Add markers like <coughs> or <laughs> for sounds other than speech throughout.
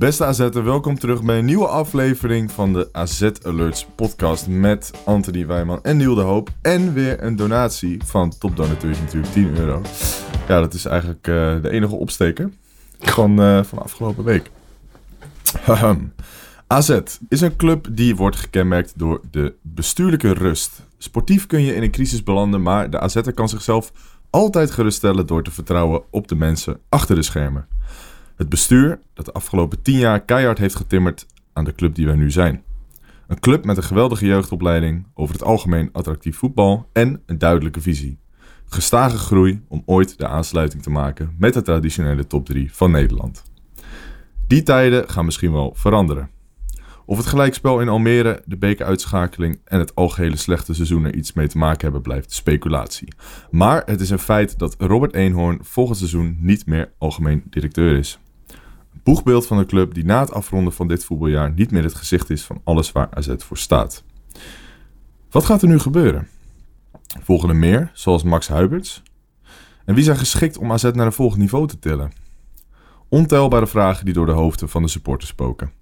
Beste AZ'er, welkom terug bij een nieuwe aflevering van de AZ Alerts podcast met Anthony Wijman en Niel de Hoop. En weer een donatie van topdonateur natuurlijk 10 euro. Ja, dat is eigenlijk eh, de enige opsteker van, eh, van afgelopen week. AZ is een club die wordt gekenmerkt door de bestuurlijke rust. Sportief kun je in een crisis belanden, maar de AZ'er kan zichzelf altijd geruststellen door te vertrouwen op de mensen achter de schermen. Het bestuur dat de afgelopen 10 jaar keihard heeft getimmerd aan de club die wij nu zijn. Een club met een geweldige jeugdopleiding, over het algemeen attractief voetbal en een duidelijke visie. Gestage groei om ooit de aansluiting te maken met de traditionele top 3 van Nederland. Die tijden gaan misschien wel veranderen. Of het gelijkspel in Almere, de bekeruitschakeling en het algehele slechte seizoen er iets mee te maken hebben, blijft speculatie. Maar het is een feit dat Robert Eenhoorn volgend seizoen niet meer algemeen directeur is. Boegbeeld van een club die na het afronden van dit voetbaljaar niet meer het gezicht is van alles waar AZ voor staat. Wat gaat er nu gebeuren? Volgen er meer, zoals Max Huiberts? En wie zijn geschikt om AZ naar een volgend niveau te tillen? Ontelbare vragen die door de hoofden van de supporters spoken.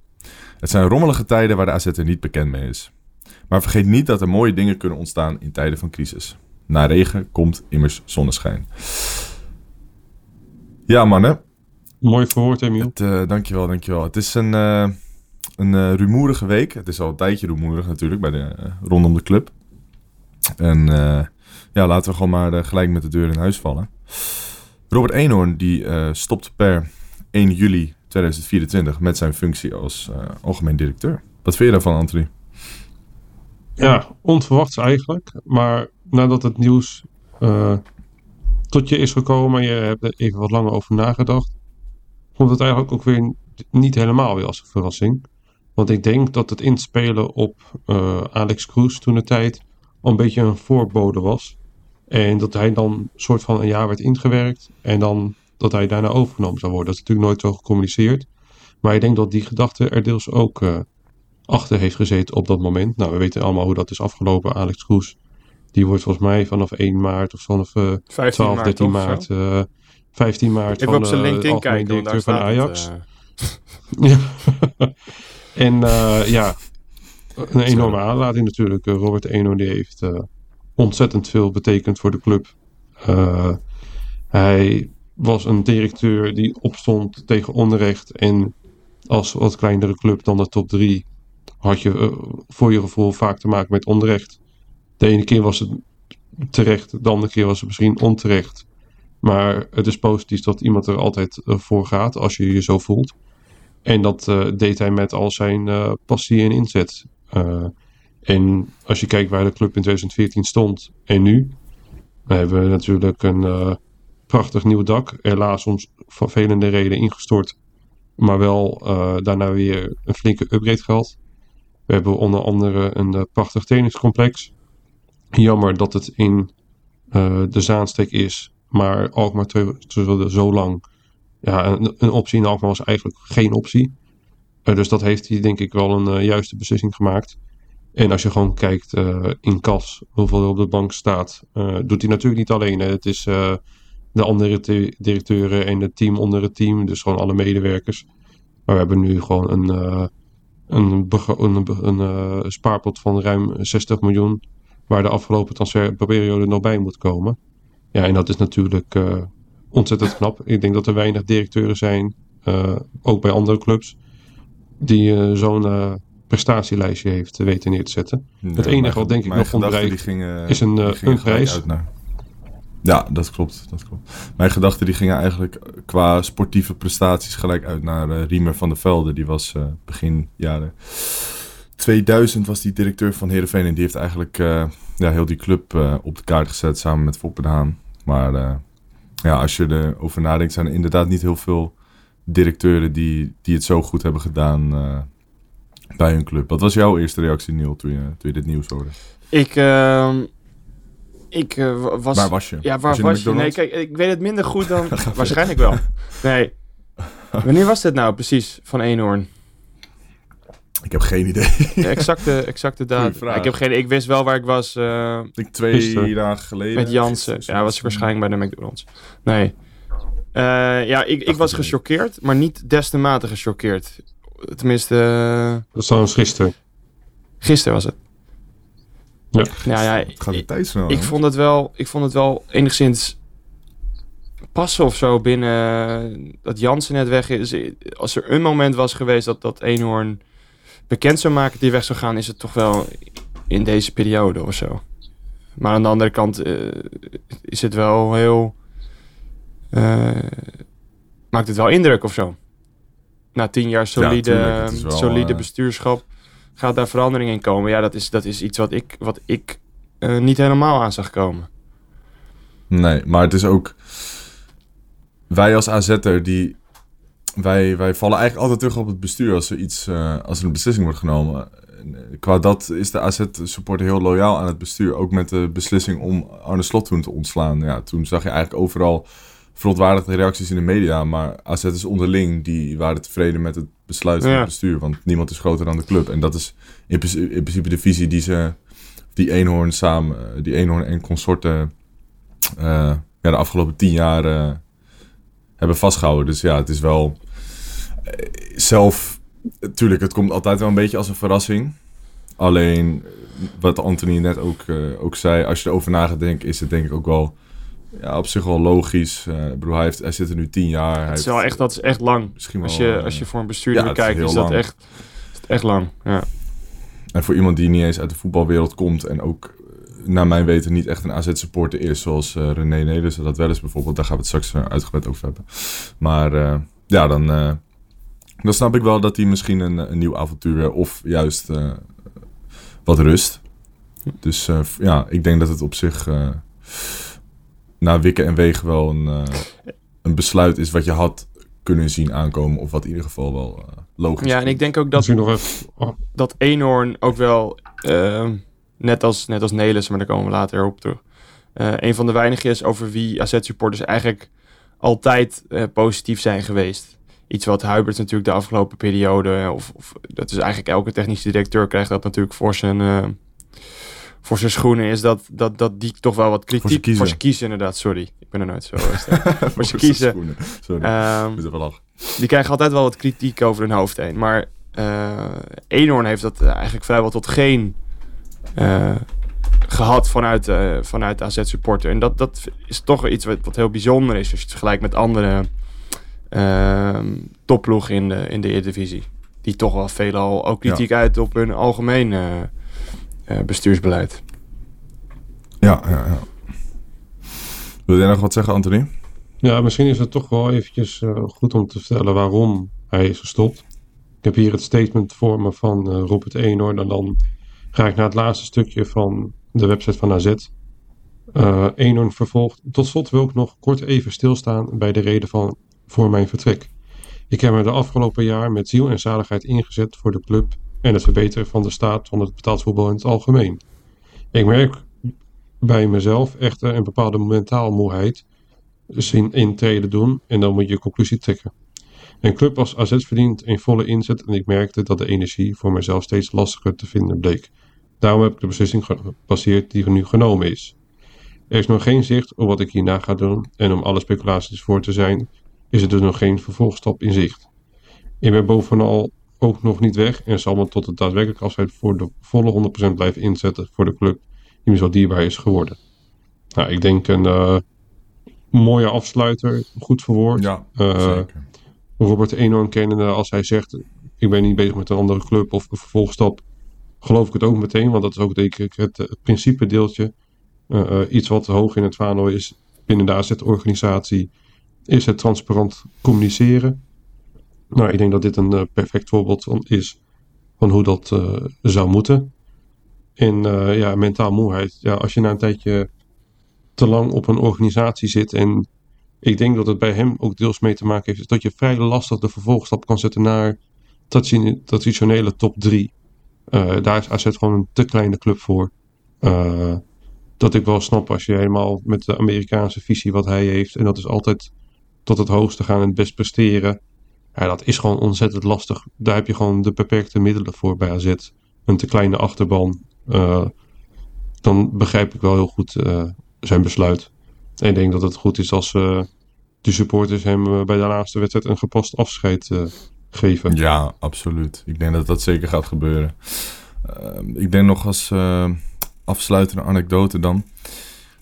Het zijn rommelige tijden waar de AZ er niet bekend mee is. Maar vergeet niet dat er mooie dingen kunnen ontstaan in tijden van crisis. Na regen komt immers zonneschijn. Ja, mannen. Mooi verwoord, Emiel. Het, eh, dankjewel, dankjewel. Het is een, eh, een eh, rumoerige week. Het is al een tijdje rumoerig natuurlijk bij de, rondom de club. En ja, laten we gewoon maar gelijk met de deur in huis vallen. Robert Eenhoorn die stopt per 1 juli 2024 met zijn functie als algemeen directeur. Wat vind je daarvan, Anthony? Ja, onverwachts eigenlijk. Maar nadat het nieuws tot je is gekomen en je hebt er even wat langer over nagedacht, komt het eigenlijk ook weer niet helemaal weer als een verrassing. Want ik denk dat het inspelen op eh, Alex Kroes toen de tijd al een beetje een voorbode was. En dat hij dan soort van een jaar werd ingewerkt en dan dat hij daarna overgenomen zou worden. Dat is natuurlijk nooit zo gecommuniceerd. Maar ik denk dat die gedachte er deels ook eh, achter heeft gezeten op dat moment. Nou, we weten allemaal hoe dat is afgelopen. Alex Kroes, die wordt volgens mij vanaf 1 maart of vanaf eh 12, maart, 13 toch, maart? Eh 15 maart Even van op zijn eh, LinkedIn kijken, daar directeur van Ajax. het, eh, <laughs> Ja. en eh, ja, een enorme aanlating natuurlijk. Robert Eno die heeft ontzettend veel betekend voor de club. Hij was een directeur die opstond tegen onrecht. En als wat kleinere club dan de top 3 had je voor je gevoel vaak te maken met onrecht. De ene keer was het terecht, de andere keer was het misschien onterecht. Maar het is positief dat iemand er altijd eh, voor gaat als je je zo voelt. En dat eh, deed hij met al zijn eh, passie en inzet. En als je kijkt waar de club in 2014 stond en nu, dan hebben we natuurlijk een prachtig nieuw dak. Helaas om vervelende reden ingestort. Maar wel daarna weer een flinke upgrade gehad. We hebben onder andere een prachtig trainingscomplex. Jammer dat het in de Zaansteek is. Maar Alkmaar terug zo lang ja, een, een optie in Alkmaar was eigenlijk geen optie. Eh, dus dat heeft hij denk ik wel een eh, juiste beslissing gemaakt. En als je gewoon kijkt eh, in kas hoeveel er op de bank staat, doet hij natuurlijk niet alleen. Het is de andere te- directeuren en het team onder het team, dus gewoon alle medewerkers. Maar we hebben nu gewoon een, een, een, spaarpot van ruim 60 miljoen, waar de afgelopen transferperiode nog bij moet komen. Ja, en dat is natuurlijk eh, ontzettend knap. Ik denk dat er weinig directeuren zijn, eh, ook bij andere clubs, die eh, zo'n prestatielijstje heeft weten neer te zetten. het enige wat denk ik nog ontbreekt is een, een prijs. Ja, dat klopt, dat klopt. Mijn gedachten die gingen eigenlijk qua sportieve prestaties gelijk uit naar Riemer van der Velde. Die was eh, begin jaren 2000 was die directeur van Heerenveen. En die heeft eigenlijk eh, ja, heel die club eh, op de kaart gezet samen met Foppe de Haan. Maar eh, ja, als je erover nadenkt, zijn er inderdaad niet heel veel directeuren die, die het zo goed hebben gedaan. bij hun club. Wat was jouw eerste reactie, Neil, toen je, toen je dit nieuws hoorde? Ik, ehm, ik wa- was... Waar was je? Ja, waar was, je? Nee, kijk, ik weet het minder goed dan... <laughs> waarschijnlijk wel. Nee. <laughs> Wanneer was dit nou precies van Eenhoorn? Ik heb geen idee. De exacte, exacte datum. Ik, heb geen, ik wist wel waar ik was eh, Ik twee Gisteren. dagen geleden. met Jansen. Gisteren, Ja, was ik waarschijnlijk bij de McDonald's. Nee. Eh, ja, ik, ik was gechoqueerd, maar niet des te mate gechoqueerd. Tenminste, eh, Dat is trouwens gisteren. gisteren was het. Ja. Nou ja, Het gaat de tijd snel. ik hè? vond het wel, ik vond het wel enigszins passen of zo binnen dat Jansen net weg is. Als er een moment was geweest dat dat Eenhoorn bekend zou maken hij weg zou gaan, is het toch wel in deze periode of zo. Maar aan de andere kant eh, is het wel heel. eh, maakt het wel indruk of zo. Na tien jaar solide, wel, solide eh, bestuurschap gaat daar verandering in komen. Ja, dat is, dat is iets wat ik, wat ik niet helemaal aan zag komen. Nee, maar het is ook... Wij als AZ'er, die... Wij, wij vallen eigenlijk altijd terug op het bestuur als er, iets, eh, als er een beslissing wordt genomen. En, eh, Qua dat is de AZ-supporter heel loyaal aan het bestuur. Ook met de beslissing om Arne Slot toen te ontslaan. Ja, toen zag je eigenlijk overal verontwaardigde reacties in de media. Maar AZ is onderling, die waren tevreden met het besluit van Ja. het bestuur. Want niemand is groter dan de club. En dat is in, principe- in principe de visie die ze... Die eenhoorn samen, eh, die eenhoorn en consorten ja, de afgelopen tien jaar hebben vastgehouden. Dus ja, het is wel eh, zelf, natuurlijk, het komt altijd wel een beetje als een verrassing. Alleen, wat Anthony net ook, eh, ook zei, als je erover na gaat denken, is het denk ik ook wel ja, op zich wel logisch. Bedoel, hij, heeft, hij zit er nu tien jaar. Hij Het is wel echt, dat is echt lang. Misschien Als je, als je voor een bestuurder ja, het is kijkt, is dat echt, is echt lang. Ja. En voor iemand die niet eens uit de voetbalwereld komt en ook, naar mijn weten, niet echt een AZ-supporter is, zoals eh, René Nelissen dat wel is bijvoorbeeld, daar gaan we het straks eh, uitgebreid over hebben. Maar eh, ja, dan, eh, dan snap ik wel dat hij misschien een, een nieuw avontuur of juist eh, wat rust. Dus eh, ja, ik denk dat het op zich eh, na wikken en wegen wel een, eh, een besluit is wat je had kunnen zien aankomen, of wat in ieder geval wel eh, logisch ja, en ik denk ook dat, Misschien nog even... dat Eenhoorn ook wel, ehm, net, als, net als Nelis, maar daar komen we later op terug, eh, een van de weinigen is over wie AZ-supporters eigenlijk altijd eh, positief zijn geweest. Iets wat Huibert natuurlijk de afgelopen periode, eh, of, of dat is eigenlijk elke technische directeur krijgt dat natuurlijk voor zijn, voor zijn schoenen, is dat, dat, dat die toch wel wat kritiek voor zijn kiezen inderdaad, sorry. Ik ben er nooit zo. <laughs> voor zijn kiezen. schoenen. Sorry, Ehm, moet die krijgen altijd wel wat kritiek over hun hoofd heen. Maar Eenhoorn heeft dat eigenlijk vrijwel tot geen gehad vanuit, eh vanuit de AZ-supporter. En dat, dat is toch iets wat, wat heel bijzonder is als je het vergelijkt met andere ehm topploegen in de, in de Eredivisie. Die toch wel veelal ook kritiek uit op hun algemeen eh, eh, bestuursbeleid. Ja, ja, ja. Wil jij nog wat zeggen, Anthony? Ja, misschien is het toch wel eventjes eh, goed om te vertellen waarom hij is gestopt. Ik heb hier het statement voor me van eh, Robert Eenhoorn. En dan ga ik naar het laatste stukje van de website van AZ. Eh Eenhoorn vervolgt. Tot slot wil ik nog kort even stilstaan bij de reden van voor mijn vertrek. Ik heb me de afgelopen jaar met ziel en zaligheid ingezet voor de club en het verbeteren van de staat van het betaald voetbal in het algemeen. Ik merk bij mezelf echter een bepaalde mentaal moeheid zien intreden doen en dan moet je conclusie trekken. Een club als AZ verdient een volle inzet en ik merkte dat de energie voor mezelf steeds lastiger te vinden bleek. Daarom heb ik de beslissing gepasseerd die nu genomen is. Er is nog geen zicht op wat ik hierna ga doen en om alle speculaties voor te zijn, is er dus nog geen vervolgstap in zicht. Ik ben bovenal ook nog niet weg en zal me tot het daadwerkelijk afscheid voor de volle 100% blijven inzetten voor de club die me zo dierbaar is geworden. Nou, ik denk een eh, mooie afsluiter, goed verwoord. Ja, Eh, zeker. Robert Eenhoorn kennende, als hij zegt: Ik ben niet bezig met een andere club of een vervolgstap, geloof ik het ook meteen, want dat is ook denk ik het, principe deeltje. Eh, eh, iets wat hoog in het vaandel is binnen de AZ-organisatie, is het transparant communiceren. Nou, ik denk dat dit een eh, perfect voorbeeld van is van hoe dat zou moeten. En ja, mentaal moeheid. Ja, als je na een tijdje te lang op een organisatie zit en ik denk dat het bij hem ook deels mee te maken heeft, is dat je vrij lastig de vervolgstap kan zetten naar tradi- traditionele top 3. Daar is AZ gewoon een te kleine club voor. Eh, dat ik wel snap als je helemaal met de Amerikaanse visie wat hij heeft. En dat is altijd tot het hoogste gaan en het best presteren. Dat is gewoon ontzettend lastig. Daar heb je gewoon de beperkte middelen voor bij AZ. Een te kleine achterban. Eh, dan begrijp ik wel heel goed eh, zijn besluit. En ik denk dat het goed is als eh, de supporters hem eh, bij de laatste wedstrijd een gepast afscheid eh, geven. Ja, absoluut. Ik denk dat dat zeker gaat gebeuren. Ehm, ik denk nog als eh, afsluitende anekdote dan.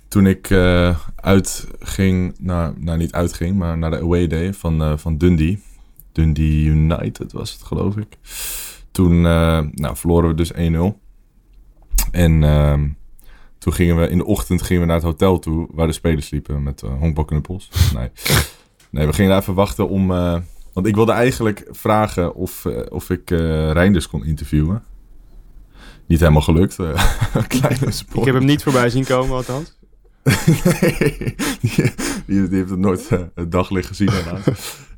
Toen ik eh, uitging, naar, nou niet uitging, maar naar de away day van, eh, van Dundee. Dundee United was het, geloof ik. Toen eh, nou, verloren we dus 1-0. En ehm, toen gingen we in de ochtend gingen we naar het hotel toe waar de spelers liepen met uh, honkbalknuppels. Nee. nee, we gingen daar even wachten om. Want ik wilde eigenlijk vragen of, eh, of ik eh Reinders kon interviewen. Niet helemaal gelukt. eh, <laughs> kleine sport. Ik heb hem niet voorbij zien komen, althans. <laughs> nee, die, heeft het nooit het daglicht gezien.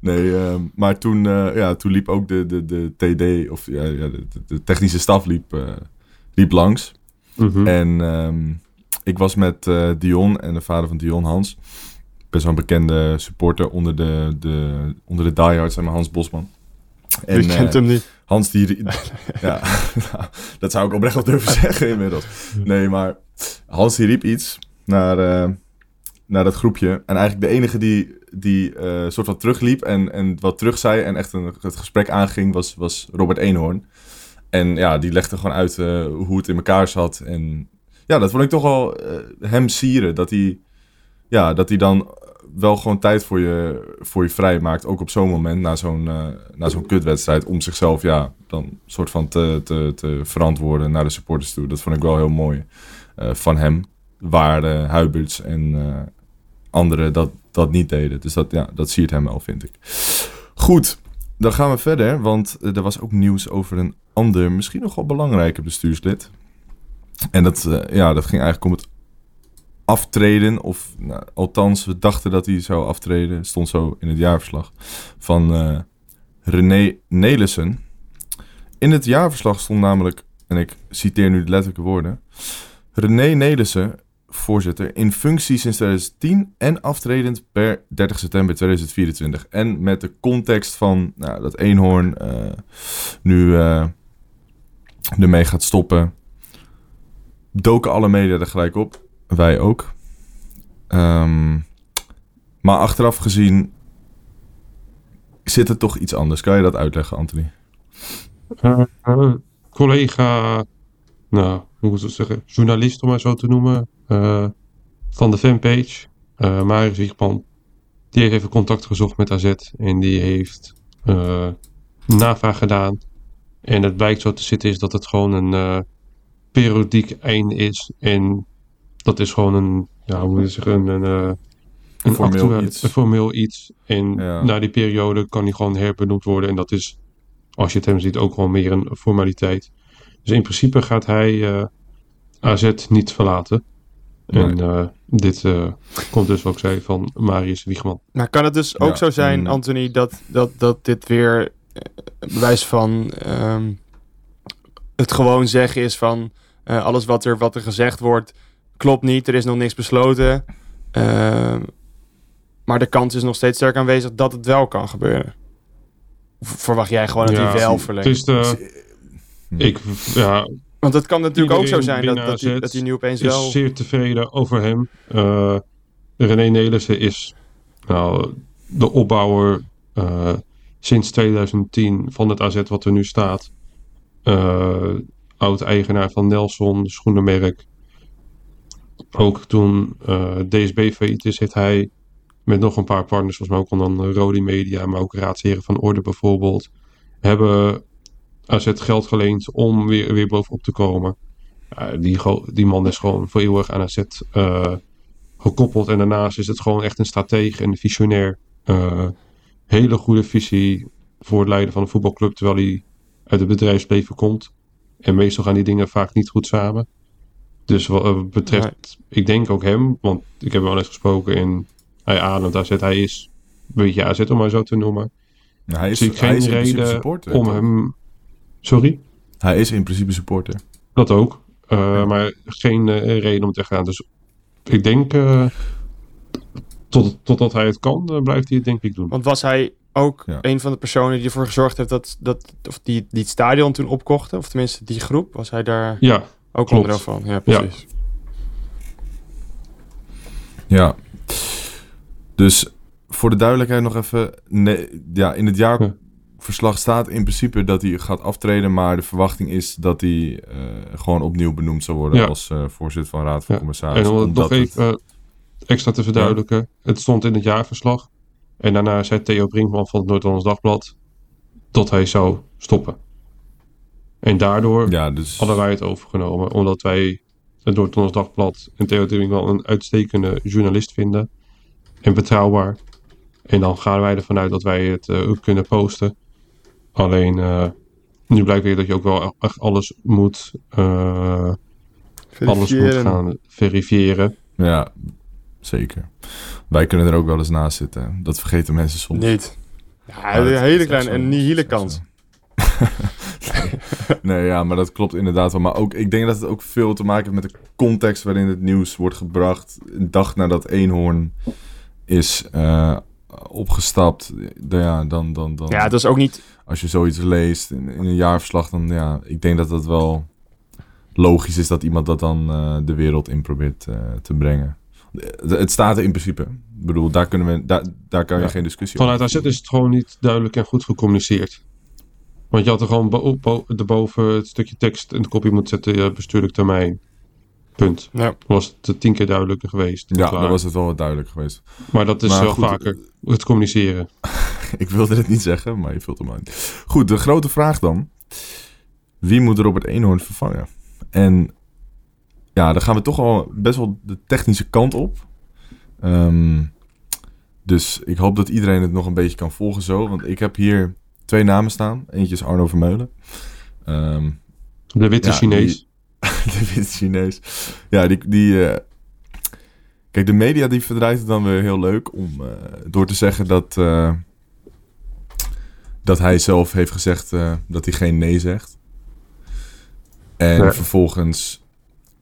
Nee, ehm, maar toen, ja, toen liep ook de, de, de TD, of ja, ja, de, de technische staf liep, liep langs. Mhm. En ehm, ik was met Dion en de vader van Dion, Hans. Best wel een bekende supporter onder de, de, onder de diehards, zeg maar Hans Bosman. En, Je kent eh, hem niet. Hans die... <laughs> ja, <laughs> dat zou ik oprecht wel durven <laughs> zeggen inmiddels. Nee, maar Hans die riep iets naar, eh, naar dat groepje. En eigenlijk de enige die, die eh soort van terugliep en, en wat terug zei en echt een, het gesprek aanging was, was Robert Eenhoorn. En ja, die legde gewoon uit hoe het in elkaar zat. En ja, dat vond ik toch wel hem sieren. Dat hij, ja, dat hij dan wel gewoon tijd voor je, voor je vrij maakt. Ook op zo'n moment, na zo'n, eh, na zo'n kutwedstrijd. Om zichzelf ja, dan soort van te, te, te verantwoorden naar de supporters toe. Dat vond ik wel heel mooi eh, van hem. Waar eh, Huiberts en eh, anderen dat, dat niet deden. Dus dat, ja, dat siert hem wel, vind ik. Goed, dan gaan we verder. Want er was ook nieuws over een ander, misschien nog wel belangrijker bestuurslid. En dat, ja, dat ging eigenlijk om het aftreden. Of nou, althans, we dachten dat hij zou aftreden. Stond zo in het jaarverslag. Van eh, René Nelissen. In het jaarverslag stond namelijk, en ik citeer nu de letterlijke woorden. René Nelissen, voorzitter, in functie sinds 2010 en aftredend per 30 september 2024. En met de context van nou, dat Eenhoorn eh, nu eh, ermee gaat stoppen. Doken alle media er gelijk op. Wij ook. Ehm, maar achteraf gezien zit er toch iets anders. Kan je dat uitleggen, Anthony? Eh, collega, nou, hoe moet ik het zeggen, journalist om maar zo te noemen, eh, van de fanpage, eh Marius Wiegman, die heeft even contact gezocht met AZ en die heeft navraag gedaan. En het blijkt zo te zitten is dat het gewoon een periodiek einde is en dat is gewoon een, ja, hoe moet je zeggen, een, een, eh, een Formeel actueel- iets. Een formeel iets. En Ja. na die periode kan hij gewoon herbenoemd worden en dat is als je het hem ziet, ook gewoon meer een formaliteit. Dus in principe gaat hij eh, AZ niet verlaten. En Nee. eh, dit eh, komt dus, wat ik zei, van Marius Wiegman. Maar kan het dus ook Ja, zo zijn, en- Anthony, dat, dat, dat dit weer bewijs van ehm, het gewoon zeggen is van eh, alles wat er, wat er gezegd wordt klopt niet, er is nog niks besloten. Ehm, maar de kans is nog steeds sterk aanwezig dat het wel kan gebeuren. Verwacht jij gewoon dat Ja, hij wel verlengt? is de, ik, ja, Want het kan natuurlijk ook zo zijn dat, dat, hij, dat hij nu opeens is wel... zeer tevreden over hem. Eh, René Nelissen is nou, de opbouwer eh, sinds 2010 van het AZ wat er nu staat. Eh, Oud-eigenaar van Nelson, schoenenmerk. Ook toen eh, DSB failliet is, heeft hij met nog een paar partners, volgens mij ook onder Rodi Media, maar ook Raadsheren van Orde bijvoorbeeld, hebben AZ geld geleend om weer, weer bovenop te komen. Ja, die, die man is gewoon voor eeuwig aan AZ eh, gekoppeld. En daarnaast is het gewoon echt een stratege en een visionair. Eh, hele goede visie voor het leiden van een voetbalclub, terwijl hij uit het bedrijfsleven komt. En meestal gaan die dingen vaak niet goed samen. Dus wat eh, betreft, ik denk ook hem, want ik heb hem wel eens gesproken en hij ademt AZ. Hij is een beetje AZ om maar zo te noemen. Nou, hij is, zie ik hij geen is in principe reden supporter. om toch? hem... Sorry? Hij is in principe supporter. Dat ook. Eh, Maar geen eh, reden om te gaan. Dus ik denk... eh, tot, totdat hij het kan, blijft hij het denk ik doen. Want was hij ook Ja. een van de personen die ervoor gezorgd heeft dat, dat of die, die het stadion toen opkochten? Of tenminste die groep? Was hij daar Ja, ook klopt. onderdeel van? Ja, precies. Ja. Dus voor de duidelijkheid nog even. Nee, ja, in het jaarverslag staat in principe dat hij gaat aftreden. Maar de verwachting is dat hij eh, gewoon opnieuw benoemd zal worden Ja. als eh, voorzitter van Raad van Ja. Commissarissen. en om het nog even eh, extra te verduidelijken. Het stond in het jaarverslag. En daarna zei Theo Brinkman van het Noord-Hollands Dagblad dat hij zou stoppen. En daardoor Ja, dus. hadden wij het overgenomen. Omdat wij het Noord-Hollands Dagblad en Theo Brinkman een uitstekende journalist vinden. En betrouwbaar. En dan gaan wij ervan uit dat wij het eh, ook kunnen posten. Alleen eh, nu blijkt weer dat je ook wel echt alles moet, eh, alles moet gaan verifiëren. Ja, zeker. Wij kunnen er ook wel eens naast zitten. Dat vergeten mensen soms. Niet. Ja, een het- het hele kleine en nihile Het is <laughs> nee, ja, maar dat klopt inderdaad wel. Maar ook, ik denk dat het ook veel te maken heeft met de context waarin het nieuws wordt gebracht. Een dag nadat Eenhoorn is eh, opgestapt. Dan, ja, dan, dan, dan, Ja, het was ook niet... als je zoiets leest in, in een jaarverslag, dan ja, ik denk dat dat wel logisch is dat iemand dat dan eh, de wereld in probeert eh, te brengen. Het staat er in principe. Ik bedoel, daar, kunnen we, daar, daar kan je Ja. geen discussie Vanuit over AZ is het gewoon niet duidelijk en goed gecommuniceerd. Want je had er gewoon bo bo erboven het stukje tekst en de kopie moeten zetten, ja, bestuurlijk termijn. Punt. Ja. Was het tien keer duidelijker geweest. Ja, Klaar. dan was het wel wat duidelijk geweest. Maar dat is Maar wel goed, vaker het communiceren. <laughs> Ik wilde het niet zeggen, maar je vult hem uit. Goed, de grote vraag dan. Wie moet Robert Eenhoorn vervangen? En ja, dan gaan we toch al best wel de technische kant op. Ehm, dus ik hoop dat iedereen het nog een beetje kan volgen zo. Want ik heb hier twee namen staan. Eentje is Arno Vermeulen. Ehm, De witte Ja, Chinees. die- <laughs> de witte Chinees. Ja, die... die eh, Kijk, de media die verdraait het dan weer heel leuk om eh, door te zeggen dat, eh, dat hij zelf heeft gezegd eh, dat hij geen nee zegt. En vervolgens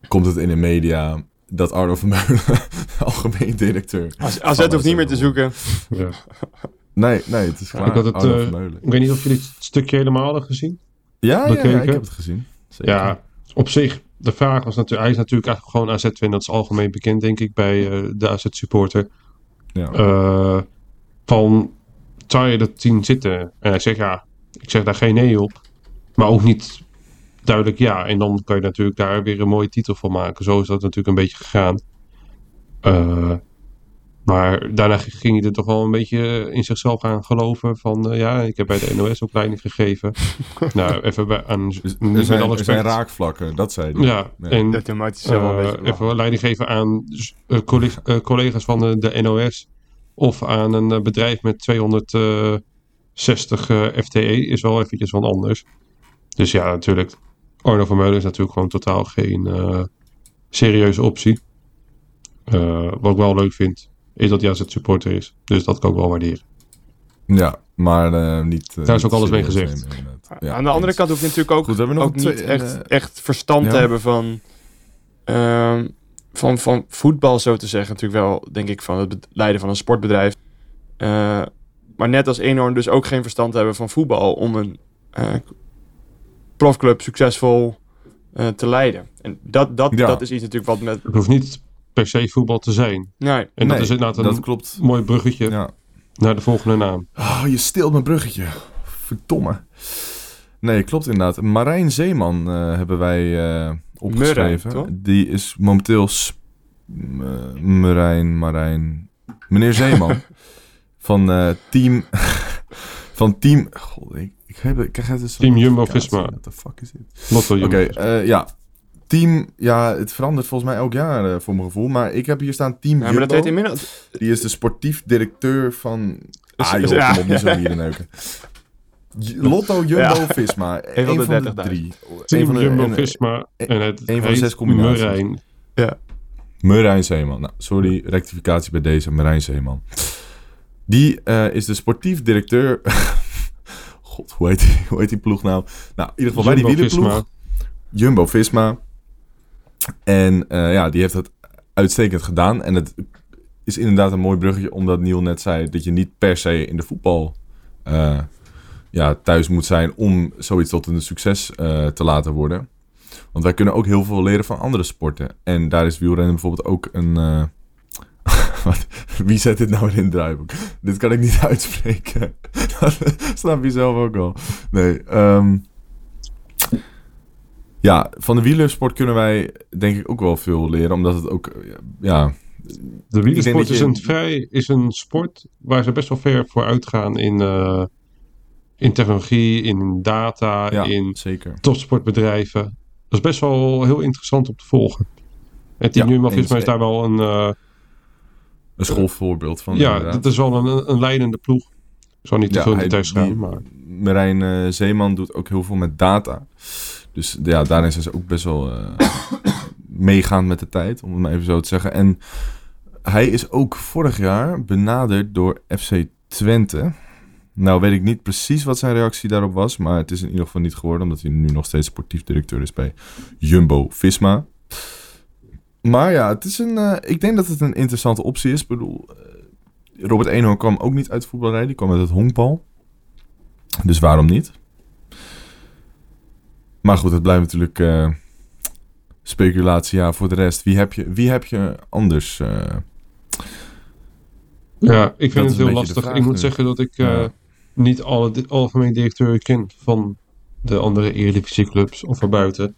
komt het in de media dat Arno Vermeulen, <laughs> algemeen directeur... Als, AZ hoeft niet meer te zoeken. Ja. <laughs> Nee, nee, het is klaar. Ik had het, Arno eh. Ik weet niet of jullie het stukje helemaal hadden gezien. Ja, ja, ik heb het gezien. Zeker. Ja, op zich, de vraag was natuurlijk, hij is natuurlijk eigenlijk gewoon AZ-fan. Dat is algemeen bekend, denk ik, bij eh, de AZ-supporter. Ja. Eh, van, zou je dat zien zitten? En hij zegt, ja, ik zeg daar geen nee op. Maar ook niet duidelijk ja. En dan kan je natuurlijk daar weer een mooie titel voor maken. Zo is dat natuurlijk een beetje gegaan. Maar daarna ging hij er toch wel een beetje in zichzelf gaan geloven. Van eh, ja, ik heb bij de NOS-opleiding gegeven. <laughs> nou, even bij, aan, er, zijn, alle er zijn raakvlakken, dat zei hij. Ja, Ja. en Dat zelf wel een eh, beetje even leiding geven aan eh, collega- collega's van de, de NOS of aan een bedrijf met 260 eh, FTE is wel eventjes wat anders. Dus ja, natuurlijk. Arno van Meulen is natuurlijk gewoon totaal geen eh, serieuze optie. Eh, wat ik wel leuk vind, is dat hij als het supporter is. Dus dat kan ik wel waarderen. Ja, maar eh, niet... eh, Daar is ook alles mee gezegd. Ja, Aan de andere eens. kant hoef je natuurlijk ook, Goed, we hebben nog ook een twee- niet echt, eh, echt verstand ja. te hebben van, ehm, van, van voetbal, zo te zeggen. Natuurlijk wel, denk ik, van het leiden van een sportbedrijf. Eh, maar net als Eenhoorn dus ook geen verstand hebben van voetbal om een eh, profclub succesvol eh, te leiden. En dat, dat, Ja. dat is iets natuurlijk wat met... Het hoeft niet per se voetbal te zijn. Nee, En dat Nee, is inderdaad een Dat klopt. mooi bruggetje Ja. naar de volgende naam. Oh, je steelt mijn bruggetje. Verdomme. Nee, klopt inderdaad. Marijn Zeeman eh, hebben wij eh, opgeschreven. Die is momenteel... eh, Marijn, Marijn... Meneer Zeeman. <laughs> van eh, team... <laughs> van team... God, ik, ik, heb, ik krijg het dus Team Jumbo-Visma. What the fuck is dit? Lotto Oké, eh, ja. Team... Ja, het verandert volgens mij elk jaar eh, voor mijn gevoel. Maar ik heb hier staan Team ja, maar dat Jumbo. heet inmiddels... Die is de sportief directeur van... Ah joh, ja. kom op, niet zo hier neuken. Lotto, Jumbo, Visma. Een Een van van de de, 30.000. drie. Team Een van de, Jumbo en- Visma en het een van de zes combinaties. Murijn. Marijn Zeeman. Nou, sorry, rectificatie bij deze. Marijn Zeeman. Die eh, is de sportief directeur <laughs> God, hoe heet, die, hoe heet die ploeg nou? Nou, in ieder geval bij die wielerploeg. Jumbo-Visma. En eh, ja, die heeft het uitstekend gedaan. En het is inderdaad een mooi bruggetje, omdat Niel net zei dat je niet per se in de voetbal eh, ja, thuis moet zijn om zoiets tot een succes eh, te laten worden. Want wij kunnen ook heel veel leren van andere sporten. En daar is wielrennen bijvoorbeeld ook een. <laughs> Wie zet dit nou in het draaiboek? Dit kan ik niet <laughs> uitspreken. <laughs> Dat snap je zelf ook al. Nee. ehm, ja, van de wielersport kunnen wij denk ik ook wel veel leren. Omdat het ook. eh, Ja, De wielersport is, je- een vrij, is een sport waar ze best wel ver voor uitgaan in, eh, in technologie, in data, ja in zeker. topsportbedrijven. Dat is best wel heel interessant om te volgen. En Team Ja, Jumbo-Visma eens. is daar wel een... eh, Een schoolvoorbeeld van. ja, inderdaad. dat is wel een, een leidende ploeg. Ik zal niet te Ja, veel in details gaan, maar... Marijn Zeeman doet ook heel veel met data. Dus ja, daarin zijn ze ook best wel eh, <coughs> meegaand met de tijd, om het maar even zo te zeggen. En hij is ook vorig jaar benaderd door FC Twente. Nou weet ik niet precies wat zijn reactie daarop was, maar het is in ieder geval niet geworden, omdat hij nu nog steeds sportief directeur is bij Jumbo-Visma. Maar ja, het is een, eh, ik denk dat het een interessante optie is. Ik bedoel, eh, Robert Eenhoorn kwam ook niet uit voetballerij, die kwam uit het honkbal. Dus waarom niet? Maar goed, het blijft natuurlijk eh, speculatie. Ja, voor de rest, wie heb je, wie heb je anders? eh? Ja, ik vind het heel lastig. Ik moet nu. zeggen dat ik eh, Ja. niet alle di- algemeen directeuren ken van de andere Eredivisieclubs of erbuiten.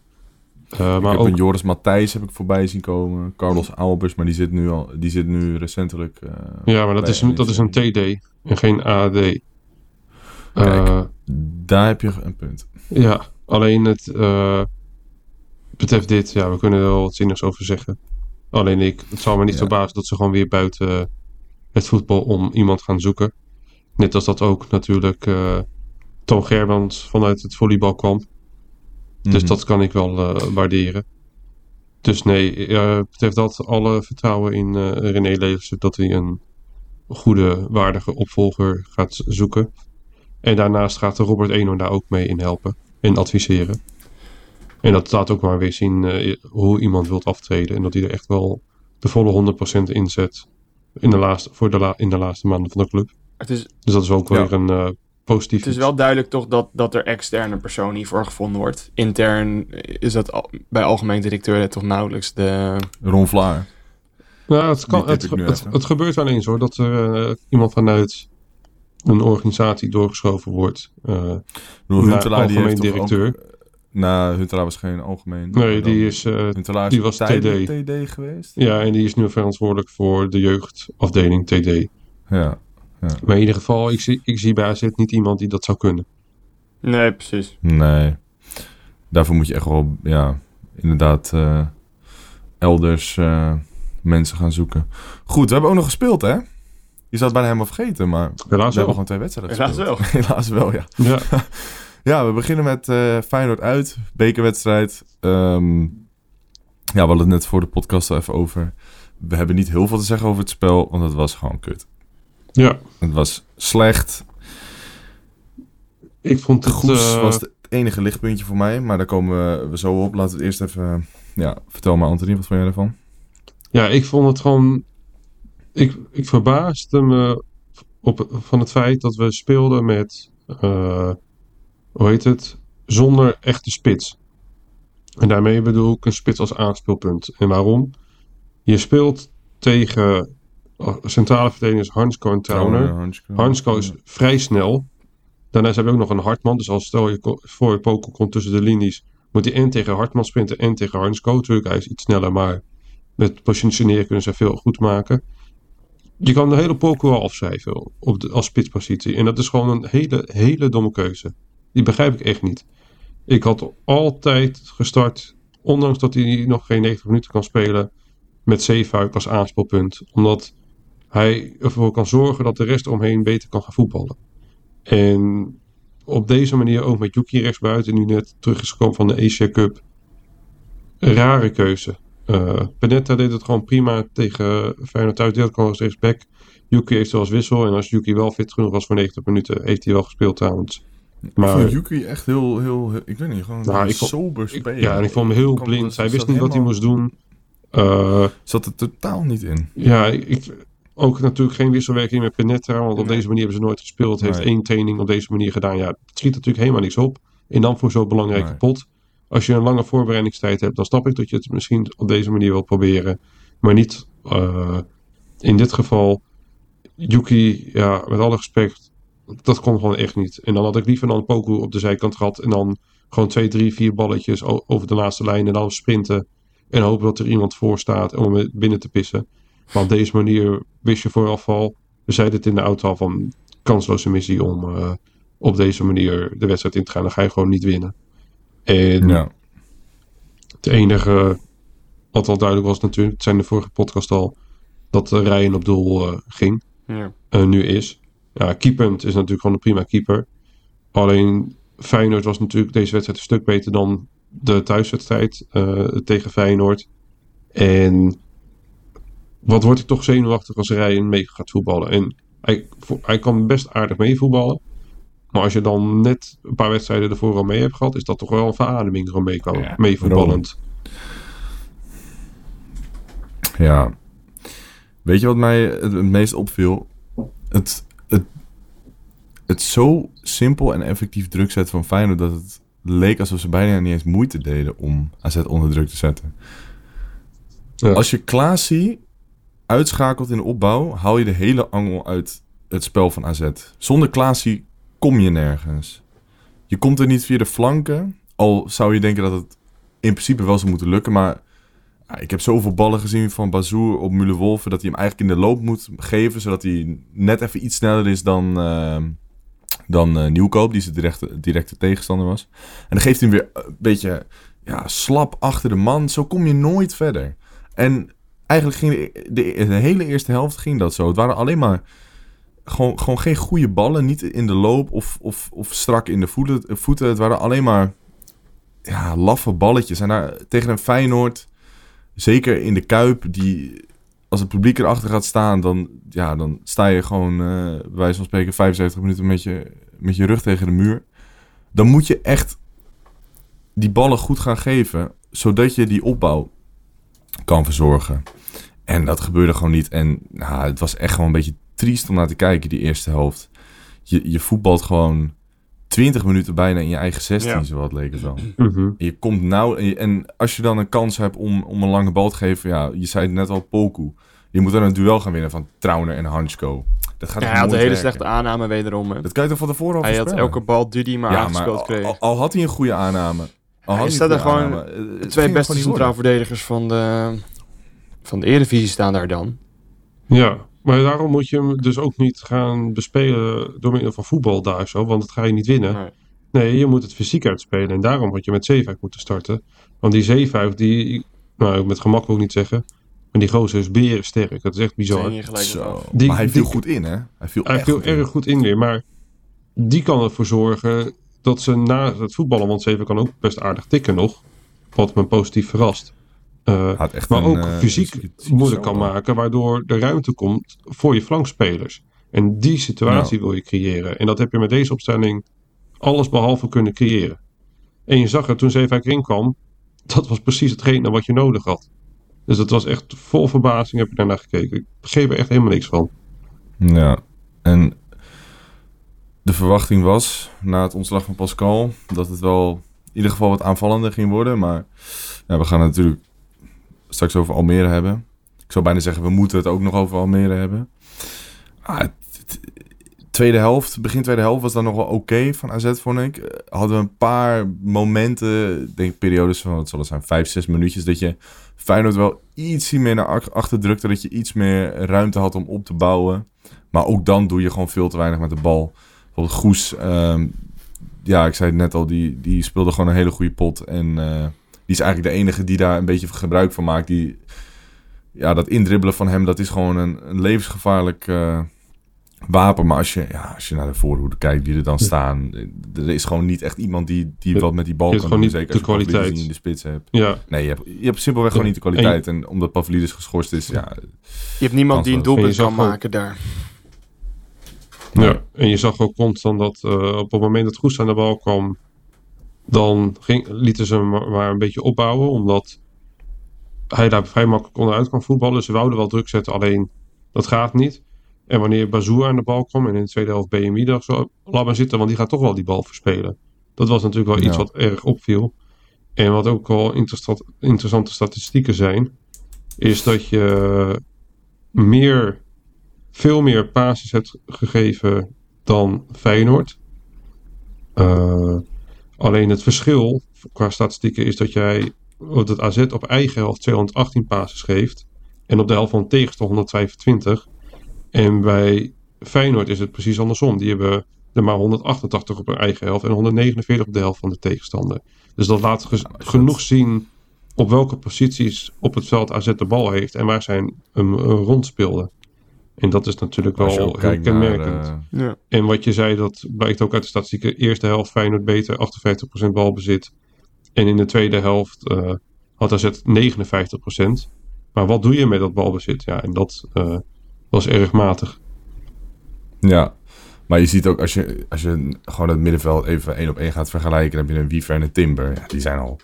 Uh, ik maar heb ook, een Joris Matthijs heb ik voorbij zien komen. Carlos Albers, maar die zit nu, al, die zit nu recentelijk... ja, maar dat is, een, dat is een. TD en geen AD. Kijk. Daar heb je een punt. ja, alleen het eh, betreft dit, ja, we kunnen er wel wat zinnigs over zeggen. Alleen ik, het zal me niet Ja. verbazen dat ze gewoon weer buiten het voetbal om iemand gaan zoeken. Net als dat ook natuurlijk Tom Gerbrands vanuit het volleybal kwam. Dus Mhm. dat kan ik wel eh, waarderen. Dus nee, eh, betreft dat alle vertrouwen in René Leversen dat hij een goede, waardige opvolger gaat zoeken. En daarnaast gaat Robert Eno daar ook mee in helpen en adviseren. En dat laat ook maar weer zien eh, hoe iemand wilt aftreden. En dat hij er echt wel de volle 100% inzet in de laatste, voor de la- in de laatste maanden van de club. Het is, Dus dat is ook Ja. weer een eh positief het is iets. wel duidelijk toch dat, dat er externe persoon hiervoor gevonden wordt. Intern is dat al- bij algemeen directeur toch nauwelijks de... Ron Vlaar. Nou, het, kan, het, het gebeurt wel eens hoor, dat er eh, iemand vanuit een organisatie doorgeschoven wordt. Eh, Nou, Huntelaar, die heeft directeur. Ook, nou, Huntelaar was geen algemeen. nee, die is, eh, Huntelaar die was tijdelijk TD geweest. ja, en die is nu verantwoordelijk voor de jeugdafdeling TD. Ja. Maar in ieder geval, ik zie, ik zie bij AZ niet iemand die dat zou kunnen. Nee, precies. Nee. Daarvoor moet je echt wel, ja, inderdaad eh, elders eh, mensen gaan zoeken. Goed, we hebben ook nog gespeeld, hè? Je zou het bijna helemaal vergeten, maar we Helaas hebben wel. gewoon twee wedstrijden Helaas gespeeld. wel. <laughs> Helaas wel, ja. Ja, <laughs> Ja, we beginnen met eh Feyenoord uit, bekerwedstrijd. Ehm, ja, we hadden het net voor de podcast al even over. We hebben niet heel veel te zeggen over het spel, want het was gewoon kut. ja. Het was slecht. ik vond het... Goes eh, was het enige lichtpuntje voor mij, maar daar komen we, we zo op. Laten we het eerst even... Ja, vertel maar Anthony, wat vond jij ervan? Ja, ik vond het gewoon. Ik, ik verbaasde me op, van het feit dat we speelden met. eh, hoe heet het? Zonder echte spits. En daarmee bedoel ik een spits als aanspeelpunt. En waarom? Je speelt tegen eh, centrale verdedigers Hansko en Trauner. Hansko. Hansko is vrij snel. Daarnaast heb je ook nog een Hartman. Dus als stel je voor je Pokel komt tussen de linies, moet hij en tegen Hartman sprinten en tegen Hansko. Natuurlijk, hij is iets sneller, maar met positioneren kunnen ze veel goed maken. Je kan de hele Pokel wel afschrijven op de, als spitspositie. En dat is gewoon een hele, hele domme keuze. Die begrijp ik echt niet. Ik had altijd gestart, ondanks dat hij nog geen 90 minuten kan spelen, met Zeefuik als aanspelpunt. Omdat hij ervoor kan zorgen dat de rest omheen beter kan gaan voetballen. En op deze manier ook met Yuki rechtsbuiten, nu net terug is gekomen van de Asia Cup. Rare keuze. Eh Benetta deed het gewoon prima tegen Feyenoord uit. Deelt gewoon als rechtsback. Yuki heeft wel als wissel. En als Yuki wel fit genoeg was voor 90 minuten, heeft hij wel gespeeld trouwens. Ik Maar vond Yuki echt heel, heel, heel- ik weet niet, gewoon Nou, ik vond- sober ik- spelen. ja, en ik vond hem heel blind. Hij wist niet wat hij moest doen. Eh, Zat er totaal niet in. ja, ik, ik- ook natuurlijk geen wisselwerking met Penetra, want op Nee. deze manier hebben ze nooit gespeeld. Heeft Nee. één training op deze manier gedaan. Ja, het schiet natuurlijk helemaal niks op. En dan voor zo'n belangrijke Nee. pot. Als je een lange voorbereidingstijd hebt, dan snap ik dat je het misschien op deze manier wil proberen. Maar niet eh, in dit geval. Yuki, ja, met alle respect, dat kon gewoon echt niet. En dan had ik liever dan Poku op de zijkant gehad. En dan gewoon twee, drie, vier balletjes over de laatste lijn. En dan sprinten. En hopen dat er iemand voor staat om binnen te pissen. Maar op deze manier wist je vooraf al. We zeiden het in de auto al van kansloze missie om eh, op deze manier de wedstrijd in te gaan. Dan ga je gewoon niet winnen. En Ja. het enige wat al duidelijk was natuurlijk, het zijn de vorige podcast al, dat uh, Ryan op doel eh, ging. Ja. eh, nu is. Ja, keepend is natuurlijk gewoon een prima keeper. Alleen Feyenoord was natuurlijk deze wedstrijd een stuk beter dan de thuiswedstrijd eh, tegen Feyenoord. En wat word ik toch zenuwachtig als Ryan mee gaat voetballen. En hij, hij kan best aardig mee voetballen. Maar als je dan net een paar wedstrijden ervoor al mee hebt gehad, is dat toch wel een verademing er mee kan, Ja, mee voetballend. Ja. Weet je wat mij het, het meest opviel? Het, het, het zo simpel en effectief druk zetten van Feyenoord... dat het leek alsof ze bijna niet eens moeite deden om AZ onder druk te zetten. Ja. Als je Klaasie uitschakelt in de opbouw... haal je de hele angel uit het spel van AZ. Zonder Klaasie kom je nergens. Je komt er niet via de flanken. Al zou je denken dat het in principe wel zou moeten lukken, maar... Ik heb zoveel ballen gezien van Bazoer op Müller-Wolfen... dat hij hem eigenlijk in de loop moet geven... zodat hij net even iets sneller is dan, eh, dan eh, Nieuwkoop... die zijn directe, directe tegenstander was. En dan geeft hij hem weer een beetje ja, slap achter de man. Zo kom je nooit verder. En eigenlijk ging de, de hele eerste helft ging dat zo. Het waren alleen maar... Gewoon, gewoon geen goede ballen. Niet in de loop of, of, of strak in de voeten, voeten. Het waren alleen maar ja, laffe balletjes. En daar, tegen een Feyenoord zeker in de Kuip, die als het publiek erachter gaat staan, dan, ja, dan sta je gewoon, eh bij wijze van spreken, 75 minuten met je, met je rug tegen de muur. Dan moet je echt die ballen goed gaan geven, zodat je die opbouw kan verzorgen. En dat gebeurde gewoon niet. En nou, het was echt gewoon een beetje triest om naar te kijken, die eerste helft. Je, je voetbalt gewoon 20 minuten bijna in je eigen 16, Ja. zo wat leek het wel. En je komt nou en, als je dan een kans hebt om, om een lange bal te geven, ja, je zei het net al, Poku. Je moet dan een duel gaan winnen van Trauner en Hansko. Dat gaat Ja, hij had een hele werken? slechte aanname wederom. hè. Dat kan je toch van tevoren al Hij had elke bal die hij maar ja, maar aangespeeld al, kreeg. al, al had hij een goede aanname. Al er hij staan een er gewoon aanname, twee beste centraal verdedigers van de, van de Eredivisie staan daar dan. Ja, maar daarom moet je hem dus ook niet gaan bespelen door middel van voetbal daar zo, want dat ga je niet winnen. Nee. Nee, je moet het fysiek uitspelen en daarom had je met Zeefuik moeten starten. Want die Zeefuik, die, nou met gemak wil ik niet zeggen, maar die gozer is beren sterk. Dat is echt bizar. Zo. Die- maar hij viel die- goed in, hè? Hij viel, Hij echt viel goed in. erg goed in weer, maar die kan ervoor zorgen dat ze na het voetballen, want Zeefuik kan ook best aardig tikken nog, wat me positief verrast. Eh, maar een, ook eh, fysiek moeilijk kan maken, waardoor de ruimte komt voor je flankspelers. En die situatie wil je creëren. En dat heb je met deze opstelling alles behalve kunnen creëren. En je zag het toen Zeefuik erin kwam, dat was precies hetgene wat je nodig had. Dus dat was echt vol verbazing heb ik daarnaar gekeken. Ik begreep er echt helemaal niks van. Ja, en de verwachting was na het ontslag van Pascal dat het wel in ieder geval wat aanvallender ging worden. Maar ja, we gaan natuurlijk straks over Almere hebben. Ik zou bijna zeggen, we moeten het ook nog over Almere hebben. Ah, tweede helft, begin tweede helft was dan nog wel oké van AZ, vond ik. Eh, Hadden we een paar momenten, ik denk periodes van, wat zal het zijn, vijf, zes minuutjes, dat je Feyenoord wel iets meer naar ach- achter drukte, dat je iets meer ruimte had om op te bouwen. Maar ook dan doe je gewoon veel te weinig met de bal. Bijvoorbeeld Goes, ehm, ja, ik zei het net al, die, die speelde gewoon een hele goede pot. En eh, is eigenlijk de enige die daar een beetje gebruik van maakt. Die, ja, dat indribbelen van hem, dat is gewoon een, een levensgevaarlijk eh, wapen. Maar als je, ja, als je naar de voorhoede kijkt, wie er dan staan. Er is gewoon niet echt iemand die, die Je- wat met die bal je kan hebt doen. gewoon niet Zeker als de je Pavlidis kwaliteit. niet in de spits hebt. Ja, Nee, je hebt, je hebt simpelweg gewoon niet de kwaliteit. En omdat Pavlidis geschorst is, ja, Je hebt niemand die een doelpunt je kan maken daar. Ja, en je zag ook constant dat eh, op het moment dat Goes aan de bal kwam, dan ging, lieten ze hem maar een beetje opbouwen, omdat hij daar vrij makkelijk onderuit kan voetballen. Ze wouden wel druk zetten, alleen dat gaat niet. En wanneer Bazoer aan de bal kwam en in de tweede helft BMI dacht zo, laat maar zitten, want die gaat toch wel die bal verspelen. Dat was natuurlijk wel iets wat erg opviel. En wat ook wel interessant, interessante statistieken zijn, is dat je meer, veel meer passes hebt gegeven dan Feyenoord. Eh, alleen het verschil qua statistieken is dat jij dat het AZ op eigen helft 218 passes geeft en op de helft van de tegenstander 125. En bij Feyenoord is het precies andersom. Die hebben er maar 188 op hun eigen helft en 149 op de helft van de tegenstander. Dus dat laat ge- genoeg zien op welke posities op het veld AZ de bal heeft en waar zij hem hem, eh, rondspeelden. En dat is natuurlijk wel heel naar, kenmerkend. eh, Ja. En wat je zei, dat blijkt ook uit de statistieken. Eerste helft Feyenoord beter, 58% balbezit. En in de tweede helft eh, had AZ 59%. Maar wat doe je met dat balbezit? Ja, en dat eh, was erg matig. Ja, maar je ziet ook als je, als je gewoon het middenveld even één op één gaat vergelijken, dan heb je een Wiever en een Timber. Ja, die zijn al,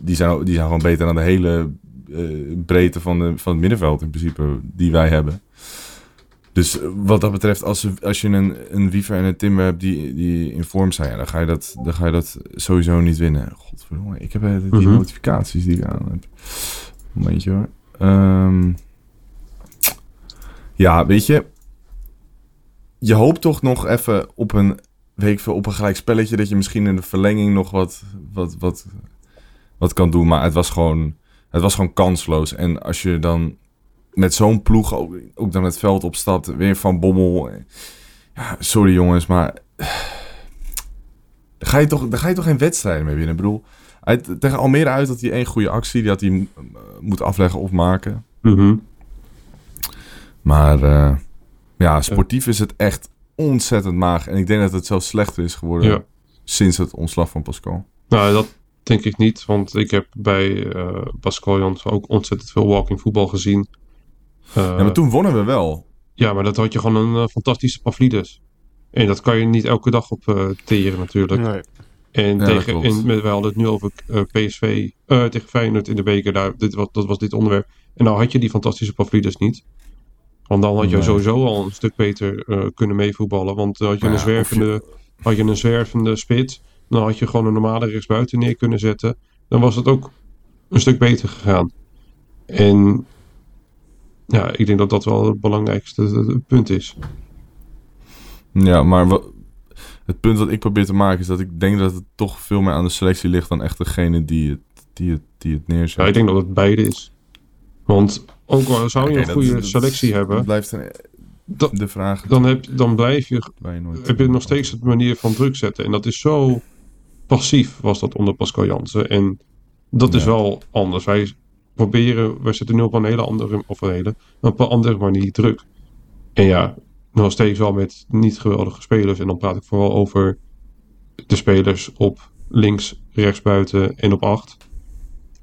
die zijn al, die zijn gewoon beter dan de hele eh, breedte van, de, van het middenveld in principe die wij hebben. Dus eh, wat dat betreft, als, als je een, een Wiever en een Timber hebt die, die in vorm zijn, ja, dan, ga je dat, dan ga je dat sowieso niet winnen. Godverdomme, ik heb eh, die Mhm. notificaties die ik aan heb. Momentje hoor. Ehm, ja, weet je, je hoopt toch nog even op een, veel, op een gelijk spelletje dat je misschien in de verlenging nog wat, wat, wat, wat kan doen. Maar het was gewoon, het was gewoon kansloos. En als je dan met zo'n ploeg ook, ook dan het veld opstapt, weer van Bommel. Ja, sorry jongens, maar <sighs> daar ga je toch, daar ga je toch geen wedstrijden mee winnen. Ik bedoel, hij, tegen Almere uit had hij één goede actie, die had hij eh, moeten afleggen of maken. Mhm. Maar eh, ja, sportief is het echt ontzettend maag. En ik denk dat het zelfs slechter is geworden Ja. sinds het ontslag van Pascal. Nou, dat denk ik niet. Want ik heb bij eh Pascal Jans ook ontzettend veel walking voetbal gezien. Eh, ja, maar toen wonnen we wel. Ja, maar dat had je gewoon een eh, fantastische Pavlidis. En dat kan je niet elke dag op eh teren natuurlijk. Nee. En Ja, tegen, en met, we hadden het nu over eh, PSV eh, tegen Feyenoord in de beker. Daar, dit, was, dat was dit onderwerp. En nou had je die fantastische Pavlidis niet. Want dan had je Nee. sowieso al een stuk beter eh, kunnen meevoetballen. Want dan had je, een je- zwervende, had je een zwervende spits. Dan had je gewoon een normale rechtsbuiten neer kunnen zetten. Dan was het ook een stuk beter gegaan. En ja, ik denk dat dat wel het belangrijkste eh, punt is. Ja, maar wat, het punt dat ik probeer te maken is dat ik denk dat het toch veel meer aan de selectie ligt dan echt degene die het, die het, die het neerzet. Ja, ik denk dat het beide is. Want ook al zou je een goede dat- selectie Dat hebben, blijft een, da- de vraag. dan, heb, dan blijf je, waar je nooit- heb je nog steeds het manier van druk zetten. En dat is zo passief, was dat onder Pascal Jansen. En dat is wel anders. Wij proberen, wij zetten nu op een hele andere, of een hele, op een andere manier druk. En ja, nog steeds wel met niet geweldige spelers. En dan praat ik vooral over de spelers op links, rechts buiten en op acht.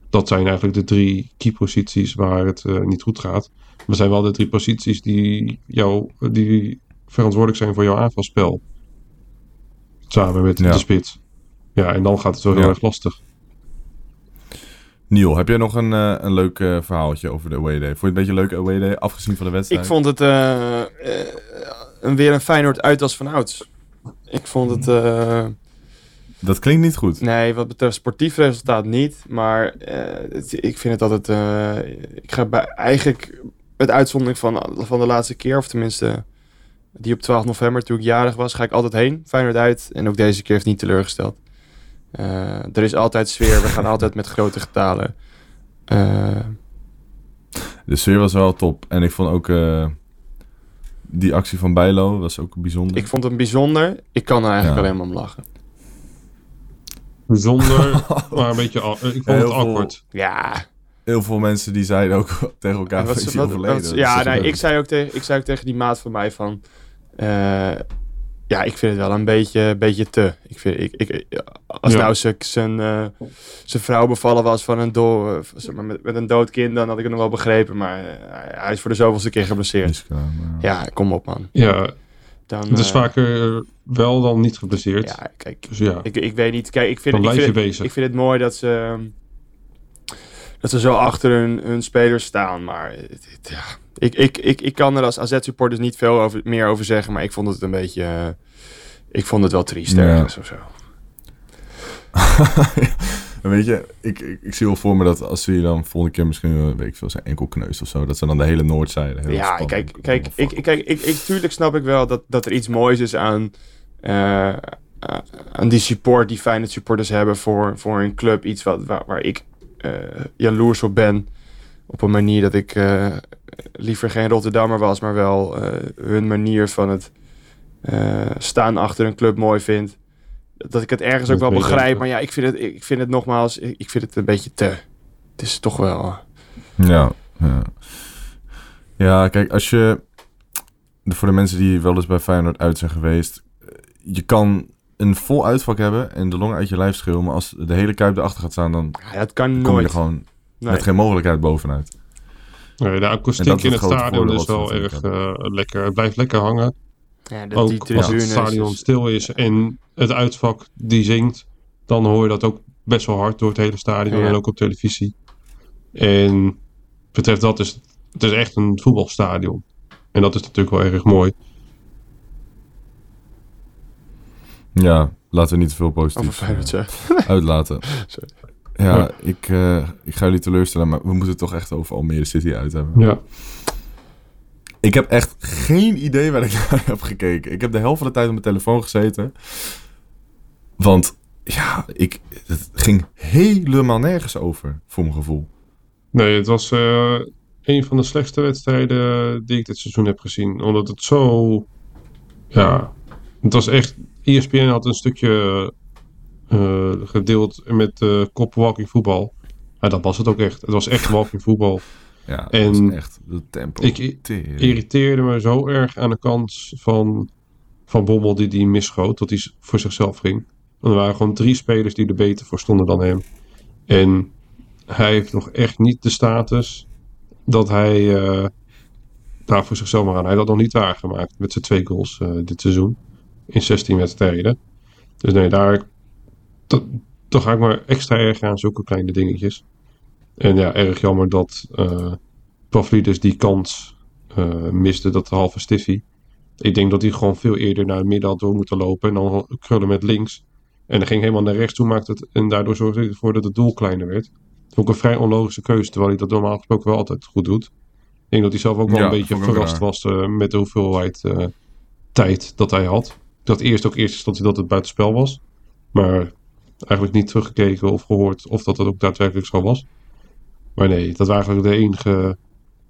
Dat zijn eigenlijk de drie keyposities waar het eh, niet goed gaat. Maar zijn wel de drie posities die, jou, die verantwoordelijk zijn voor jouw aanvalspel. Samen met Ja. de spits. Ja, en dan gaat het wel heel Ja. erg lastig. Niel, heb jij nog een, eh, een leuk eh, verhaaltje over de away day? Vond je het een beetje een leuke away day, afgezien van de wedstrijd? Ik vond het eh, een, weer een Feyenoord uit als van ouds. Ik vond het... Dat klinkt niet goed. Nee, wat betreft sportief resultaat niet. Maar het- ik vind het altijd... ik ga bij eigenlijk met uitzondering van, van de laatste keer... of tenminste die op 12 november toen ik jarig was... ga ik altijd heen, Feyenoord uit. En ook deze keer heeft niet teleurgesteld. Eh, er is altijd sfeer. We gaan altijd met grote getalen. Eh, De sfeer was wel top. En ik vond ook eh, die actie van Bijlo was ook bijzonder. ik vond hem bijzonder. Ik kan er eigenlijk Ja. alleen maar om lachen. Zonder, <laughs> maar een beetje, ik vond Heel het veel- awkward. Ja, Heel veel mensen die zeiden ook <laughs> tegen elkaar wat wat- overleden? wat- ja, is nee, ik, zei ook tegen, ik zei ook tegen die maat van mij van... eh, ja, ik vind het wel een beetje, beetje te. Ik vind, ik, ik, als Ja. nou zijn- zijn vrouw bevallen was van een do, zeg maar, met, met een dood kind, dan had ik het nog wel begrepen. Maar eh, hij is voor de zoveelste keer geblesseerd. Ja, kom op man. Ja, Dan, Het is eh, vaker wel dan niet geblesseerd. Ja, kijk, Dus ja, ik, ik weet niet. Kijk, ik vind, Dan ik, blijf vind je het, bezig. ik vind het mooi dat ze, ehm, dat ze zo achter hun, hun spelers staan. Maar het- het- ja, ik, ik, ik, ik kan er als AZ-supporters niet veel over, meer over zeggen. Maar ik vond het een beetje... eh, ik vond het wel triest Ja. ergens of zo. En <laughs> weet je, ik, ik, ik zie wel voor me dat als ze je dan volgende keer misschien, eh, weet ik veel, zijn enkel kneust of zo, dat ze dan de hele Noordzijde heel Ja, spannend kijk, kijk, ik, ik, kijk ik, ik, tuurlijk snap ik wel dat, dat er iets moois is aan, eh, aan die support die Feyenoord supporters hebben voor, voor een club. Iets wat, waar, waar ik jaloers op ben. Op een manier dat ik eh, liever geen Rotterdammer was, maar wel eh, hun manier van het eh, staan achter een club mooi vind. Dat ik het ergens ook wel begrijp, maar ja, ik vind het, ik vind het nogmaals, ik vind het een beetje te. Het is toch wel... eh, Ja, ja. Ja, kijk, als je... Voor de mensen die wel eens bij Feyenoord uit zijn geweest... eh, Je kan een vol uitvak hebben en de longen uit je lijf schreeuwen... maar als de hele kuip erachter gaat staan... dan ja, het kan kom je er gewoon Nee. met geen mogelijkheid bovenuit. Nee, de akoestiek dat in het stadion is wel erg eh, lekker. Het blijft lekker hangen. Ja, dat Ook die als het stadion stil is en het uitvak die zingt, dan hoor je dat ook best wel hard door het hele stadion Ja. en ook op televisie. En betreft dat is het is echt een voetbalstadion. En dat is natuurlijk wel erg mooi. Ja, laten we niet te veel positief Feyenoord eh, <laughs> uitlaten. <laughs> Sorry. Ja, Ja. ik, eh, ik ga jullie teleurstellen... maar we moeten het toch echt over Almere City uit hebben. Ja. Ik heb echt geen idee waar ik <laughs> naar heb gekeken. Ik heb de helft van de tijd op mijn telefoon gezeten. Want ja, ik, het ging helemaal nergens over, voor mijn gevoel. Nee, het was eh, een van de slechtste wedstrijden die ik dit seizoen heb gezien. Omdat het zo. Ja, het was echt. ESPN had een stukje eh, gedeeld met de kop walking voetbal. Dat was het ook echt. Het was echt walking voetbal. <laughs> Ja, En was echt de tempo. ik-. Irriteerde me zo erg aan de kans van, van Bommel die die misschoot. Dat hij voor zichzelf ging. Want er waren gewoon drie spelers die er beter voor stonden dan hem. En hij heeft nog echt niet de status dat hij eh, daar voor zichzelf mag aan. Hij had dat nog niet waargemaakt met zijn twee goals dit seizoen. In 16 wedstrijden. Dus nee, daar, daar ga ik maar extra erg aan zulke kleine dingetjes. En ja, erg jammer dat eh Pavlidis die kans eh, miste, dat halve stiffie. Ik denk dat hij gewoon veel eerder naar het midden had door moeten lopen. En dan krullen met links. En dan ging helemaal naar rechts toe, maakte het, en daardoor zorgde hij ervoor dat het doel kleiner werd. Dat vond ik een vrij onlogische keuze, terwijl hij dat normaal gesproken wel altijd goed doet. Ik denk dat hij zelf ook wel Ja, een beetje verrast was eh, met de hoeveelheid tijd dat hij had. Dacht eerst ook eerst instantie dat het buitenspel was. Maar eigenlijk niet teruggekeken of gehoord of dat het ook daadwerkelijk zo was. Maar nee, dat waren eigenlijk de enige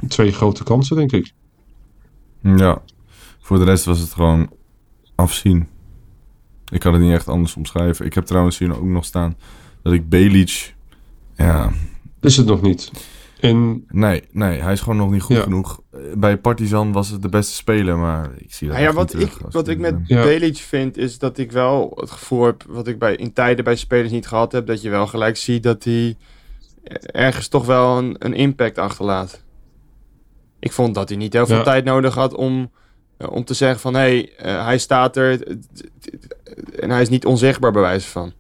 twee grote kansen, denk ik. Ja, voor de rest was het gewoon afzien. Ik kan het niet echt anders omschrijven. Ik heb trouwens hier ook nog staan dat ik Belic... Ja, Is het nog niet. En nee, nee, hij is gewoon nog niet goed Ja. genoeg. Eh, Bij Partizan was het de beste speler, maar ik zie dat ja, wat niet ik, wat ik met Ja. Belic vind, is dat ik wel het gevoel heb, wat ik bij, in tijden bij spelers niet gehad heb, dat je wel gelijk ziet dat hij ergens toch wel een, een impact achterlaat. Ik vond dat hij niet heel veel Ja. tijd nodig had om, eh, om te zeggen van, hé, hey, eh, hij staat er en hij is niet onzichtbaar bij wijze van.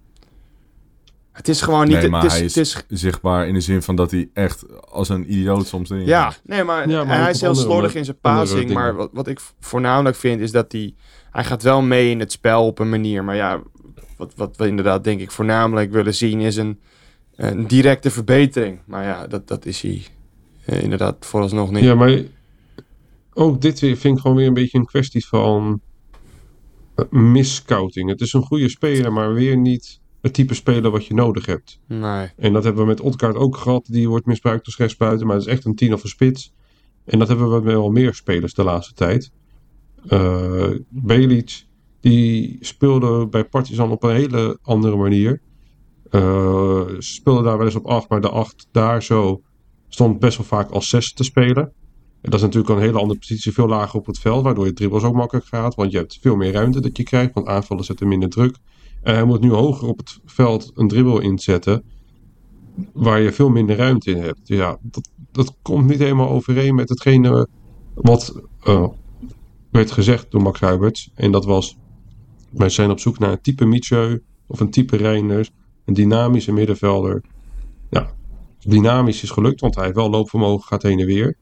Het is gewoon niet... Nee, maar het is, hij het is is zichtbaar in de zin van dat hij echt als een idioot soms erin Ja, nee, maar, Ja, maar hij is heel slordig in zijn passing. Maar wat, wat ik voornamelijk vind is dat hij... Hij gaat wel mee in het spel op een manier. Maar ja, wat, wat we inderdaad denk ik voornamelijk willen zien is een, een directe verbetering. Maar ja, dat, dat is hij eh, inderdaad vooralsnog niet. ja, maar ook dit weer vind ik gewoon weer een beetje een kwestie van eh, misscouting. Het is een goede speler, maar weer niet het type speler wat je nodig hebt. Nee. En dat hebben we met Odgaard ook gehad. Die wordt misbruikt als rechtsbuiten, maar het is echt een tien of een spits. En dat hebben we met wel meer spelers de laatste tijd. Eh Belic, die speelde bij Partizan op een hele andere manier. Eh, speelde daar wel eens op 8, maar de 8 daar zo stond best wel vaak als 6 te spelen. En dat is natuurlijk een hele andere positie, veel lager op het veld, waardoor je dribbles ook makkelijk gaat. Want je hebt veel meer ruimte dat je krijgt, want aanvallen zetten minder druk. En hij moet nu hoger op het veld een dribbel inzetten, waar je veel minder ruimte in hebt. Ja, dat, dat komt niet helemaal overeen met hetgene wat, eh, werd gezegd door Max Huiberts. En dat was, wij zijn op zoek naar een type Mietje of een type Reiners. Een dynamische middenvelder. Ja, dynamisch is gelukt, want hij heeft wel loopvermogen, gaat heen en weer.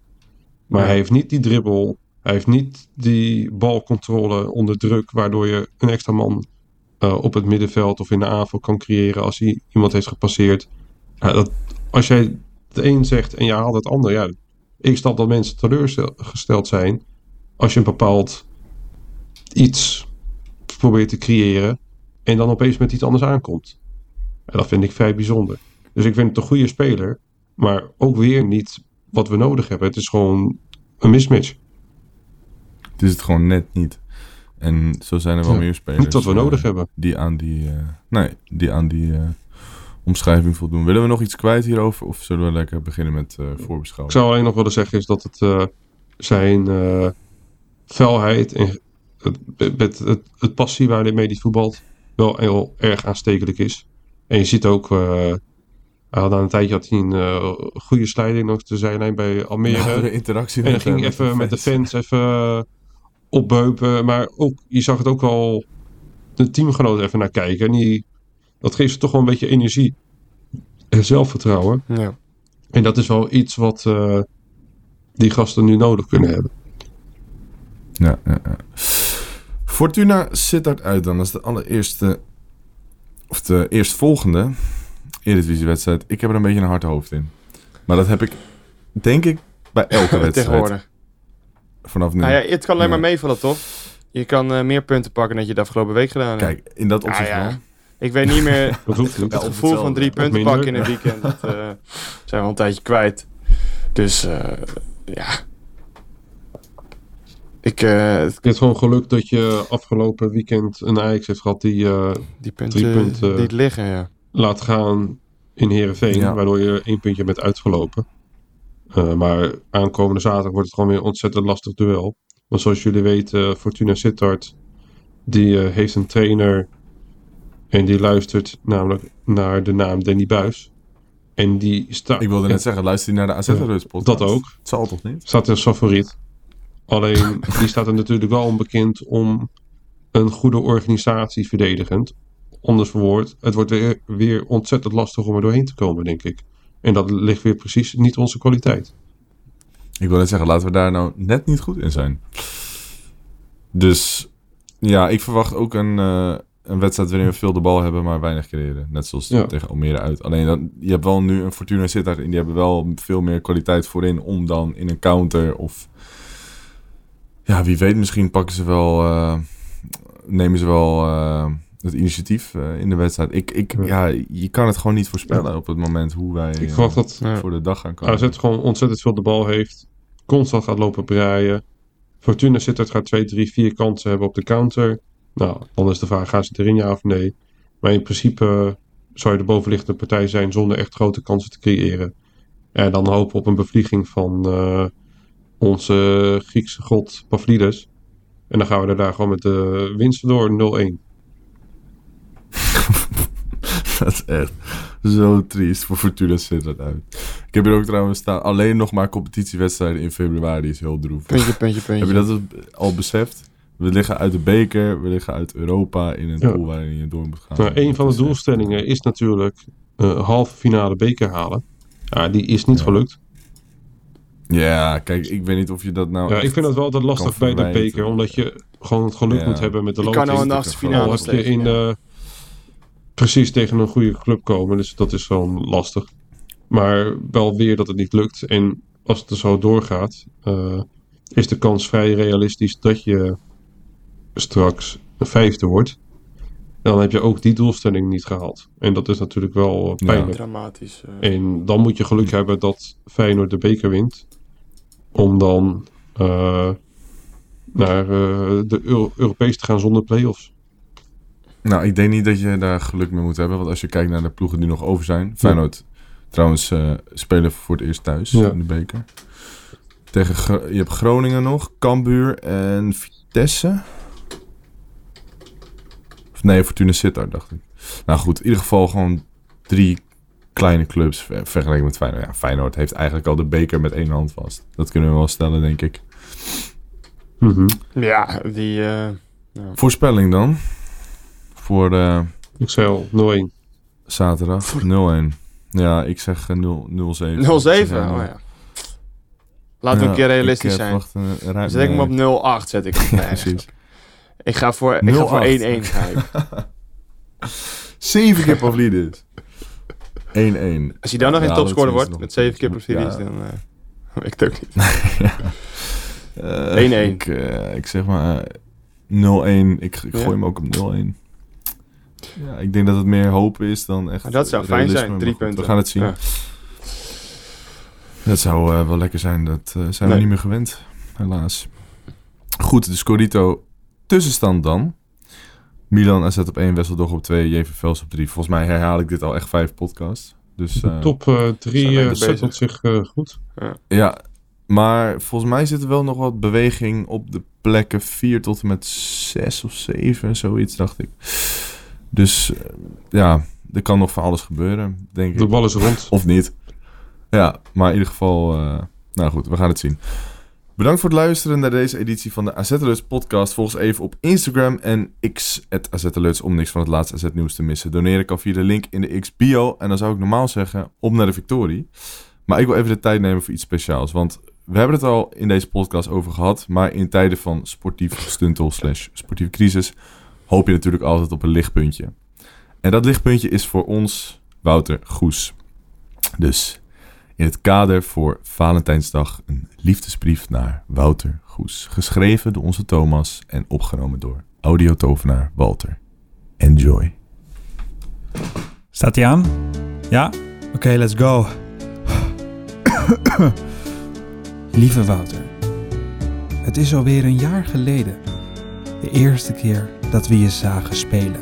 Maar hij heeft niet die dribbel. Hij heeft niet die balcontrole onder druk, waardoor je een extra man uh, op het middenveld of in de aanval kan creëren als hij iemand heeft gepasseerd. Dat, als jij het een zegt en je haalt het ander, ja, ik snap dat mensen teleurgesteld zijn als je een bepaald iets probeert te creëren en dan opeens met iets anders aankomt. En dat vind ik vrij bijzonder. Dus ik vind het een goede speler, maar ook weer niet wat we nodig hebben. Het is gewoon een mismatch. Het is het gewoon net niet. En zo zijn er wel Ja, meer spelers. niet wat we eh, nodig hebben. Die aan die, eh, nee, die, aan die eh, omschrijving voldoen. Willen we nog iets kwijt hierover? Of zullen we lekker beginnen met Ik voorbeschouwing? zou alleen nog willen zeggen is dat het zijn felheid en het, het, het, het passie waarmee hij voetbalt wel heel erg aanstekelijk is. En je ziet ook, hij had aan een tijdje had hij een goede slijding nog de zijlijn bij Almere. Ja, de interactie En dan ging even met de fans even opbeupen. Maar ook, je zag het ook al de teamgenoten even naar kijken. En die, dat geeft ze toch wel een beetje energie en zelfvertrouwen. Ja. En dat is wel iets wat eh, die gasten nu nodig kunnen hebben. Ja, ja, ja. Fortuna Sittard uit dan. Dat is de allereerste, of de eerstvolgende Eredivisie-wedstrijd. Ik heb er een beetje een hard hoofd in. Maar dat heb ik, denk ik, bij elke <laughs> wedstrijd. Tegenwoordig. Vanaf nu. Nou ja, het kan alleen maar meevallen, toch? Je kan eh, meer punten pakken dan je de afgelopen week gedaan hebt. Kijk, in dat Ja, opzicht ja. Ik weet niet meer <laughs> Dat hoeft niet. het gevoel van drie punten minder. pakken in een weekend. <laughs> Dat eh, zijn we al een tijdje kwijt. Dus eh, ja. Ik, eh, Het is gewoon geluk dat je afgelopen weekend een Ajax heeft gehad die eh, die punten, Drie punten. die het liggen, ja. laat gaan in Heerenveen. Ja. Waardoor je één puntje bent uitgelopen. Eh, maar aankomende zaterdag wordt het gewoon weer een ontzettend lastig duel. Want zoals jullie weten, Fortuna Sittard die eh, heeft een trainer en die luistert namelijk naar de naam Danny Buis. En die staat Ik wilde net zeggen, luister je naar de AZ podcast? Dat ook. Het zal toch niet? staat als favoriet. Alleen <laughs> die staat er natuurlijk wel onbekend om een goede organisatie verdedigend. Anders verwoord, het wordt weer, weer ontzettend lastig om er doorheen te komen, denk ik. En dat ligt weer precies niet onze kwaliteit. Ik wil net zeggen, laten we daar nou net niet goed in zijn. Dus ja, ik verwacht ook een, eh, een wedstrijd waarin we veel de bal hebben, maar weinig creëren. Net zoals Ja. tegen Almere uit. Alleen dan, je hebt wel nu een Fortuna Sittard en die hebben wel veel meer kwaliteit voorin om dan in een counter of... Ja, wie weet, misschien pakken ze wel... eh, nemen ze wel eh, het initiatief eh, in de wedstrijd. Ik, ik, Ja. ja, je kan het gewoon niet voorspellen op het moment hoe wij Ik eh, verwacht dat Ja. voor de dag gaan komen. AZ gewoon ontzettend veel de bal heeft. Constant gaat lopen breien. Fortuna Sittard gaat 2, 3, 4 kansen hebben op de counter. Nou, dan is de vraag, gaan ze erin ja of nee? Maar in principe eh, zou je de bovenliggende partij zijn zonder echt grote kansen te creëren. En dan hopen op een bevlieging van eh, onze Griekse god Pavlidis. En dan gaan we er daar gewoon met de winst door 0-1. Dat is echt zo triest voor Fortuna Sittard uit. Ik heb hier ook trouwens staan. Alleen nog maar competitiewedstrijden in februari is heel droevig. Puntje, puntje, puntje. Heb je dat al beseft? We liggen uit de beker, we liggen uit Europa in een Ja. pool waarin je door moet gaan. Nou, een van de Dat doelstellingen is natuurlijk eh halve finale beker halen. Ja, die is niet Ja. gelukt. Ja, kijk, ik weet niet of je dat nou. Ja, ik vind het wel altijd lastig kan bij de beker, omdat je gewoon het geluk Ja. moet hebben met de Je loting. kan al in de is achtste Al finale heb je in de, precies tegen een goede club komen, dus dat is gewoon lastig. Maar wel weer dat het niet lukt. En als het er zo doorgaat, eh, is de kans vrij realistisch dat je straks een vijfde wordt. Dan heb je ook die doelstelling niet gehaald. En dat is natuurlijk wel eh, Ja. pijnlijk. Dramatisch. eh. En dan moet je geluk hebben dat Feyenoord de beker wint. Om dan eh, naar de Euro Europees te gaan zonder play-offs. Nou, ik denk niet dat je daar geluk mee moet hebben. Want als je kijkt naar de ploegen die nog over zijn. Feyenoord trouwens eh, spelen voor het eerst thuis Ja. in de beker. Tegen je hebt Groningen nog, Cambuur en Vitesse. Of nee, Fortuna Sittard dacht ik. Nou goed, in ieder geval gewoon drie kleine clubs ver- vergeleken met Feyenoord. Ja, Feyenoord heeft eigenlijk al de beker met één hand vast. Dat kunnen we wel stellen, denk ik. Mhm. Ja, die... eh, Voorspelling dan? Voor eh, Ik zei al 0-1. zaterdag 0-1. Ja, ik zeg eh, 0 0-7. 0-7. Oh Ik eh, ja. Laten we een keer realistisch ik, eh, zijn. ruim- Dan zet ik hem op 0-8, zet ik <laughs> hem. Precies. Ik ga voor, ik ga voor 0-8. 1-1 ga ik. Zeven keer Pavlidis. 1-1. Als hij dan nog Ja, een dat topscorer wordt, nog- met 7 keer Pavlidis, Ja. dan uh, <laughs> weet ik het ook niet. Eh, 1-1. Ik, eh, ik zeg maar eh, 0-1. Ik, ik gooi Ja. hem ook op 0-1. Ja, ik denk dat het meer hoop is dan echt. Maar dat zou fijn zijn, drie goed, punten. We gaan het zien. Ja. Dat zou eh, wel lekker zijn. Dat eh, zijn Nee. we niet meer gewend, helaas. Goed, de Scorito tussenstand dan. Milan AZ op 1, Wesseldorp op 2, JV Vels op 3. Volgens mij herhaal ik dit al echt vijf podcasts. Dus, eh, top 3 zijn we bezig. settelt zich eh, goed. Ja, maar volgens mij zit er wel nog wat beweging op de plekken 4 tot en met 6 of 7, zoiets dacht ik. Dus eh, ja, er kan nog van alles gebeuren, denk De ik. bal is rond. Of niet. Ja, maar in ieder geval, eh, nou goed, we gaan het zien. Bedankt voor het luisteren naar deze editie van de AZ Alerts podcast. Volg ons even op Instagram en X, om niks van het laatste AZ nieuws te missen. Doneren kan via de link in de X bio. En dan zou ik normaal zeggen, op naar de victorie. Maar ik wil even de tijd nemen voor iets speciaals. Want we hebben het al in deze podcast over gehad. Maar in tijden van sportief stuntel slash sportieve crisis... hoop je natuurlijk altijd op een lichtpuntje. En dat lichtpuntje is voor ons Wouter Goes. Dus in het kader voor Valentijnsdag een liefdesbrief naar Wouter Goes. Geschreven door onze Thomas en opgenomen door audiotovenaar Walter. Enjoy. Staat hij aan? Ja? Oké, let's go. Lieve Wouter, het is alweer een jaar geleden. De eerste keer dat we je zagen spelen.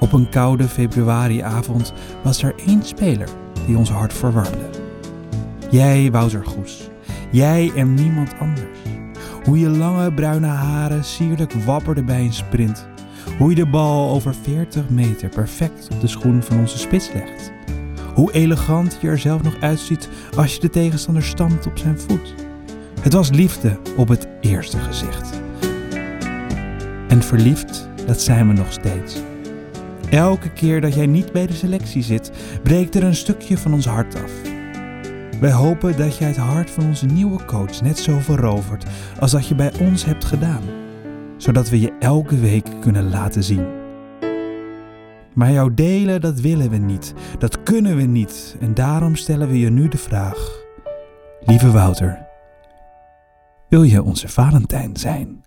Op een koude februariavond was er één speler die ons hart verwarmde. Jij, Wouter Goes. Jij en niemand anders. Hoe je lange bruine haren sierlijk wapperden bij een sprint. Hoe je de bal over 40 meter perfect op de schoen van onze spits legt. Hoe elegant je er zelf nog uitziet als je de tegenstander stampt op zijn voet. Het was liefde op het eerste gezicht. En verliefd, dat zijn we nog steeds. Elke keer dat jij niet bij de selectie zit, breekt er een stukje van ons hart af. Wij hopen dat jij het hart van onze nieuwe coach net zo verovert als dat je bij ons hebt gedaan zodat we je elke week kunnen laten zien. Maar jouw delen, dat willen we niet, dat kunnen we niet en daarom stellen we je nu de vraag. Lieve Wouter, wil je onze Valentijn zijn?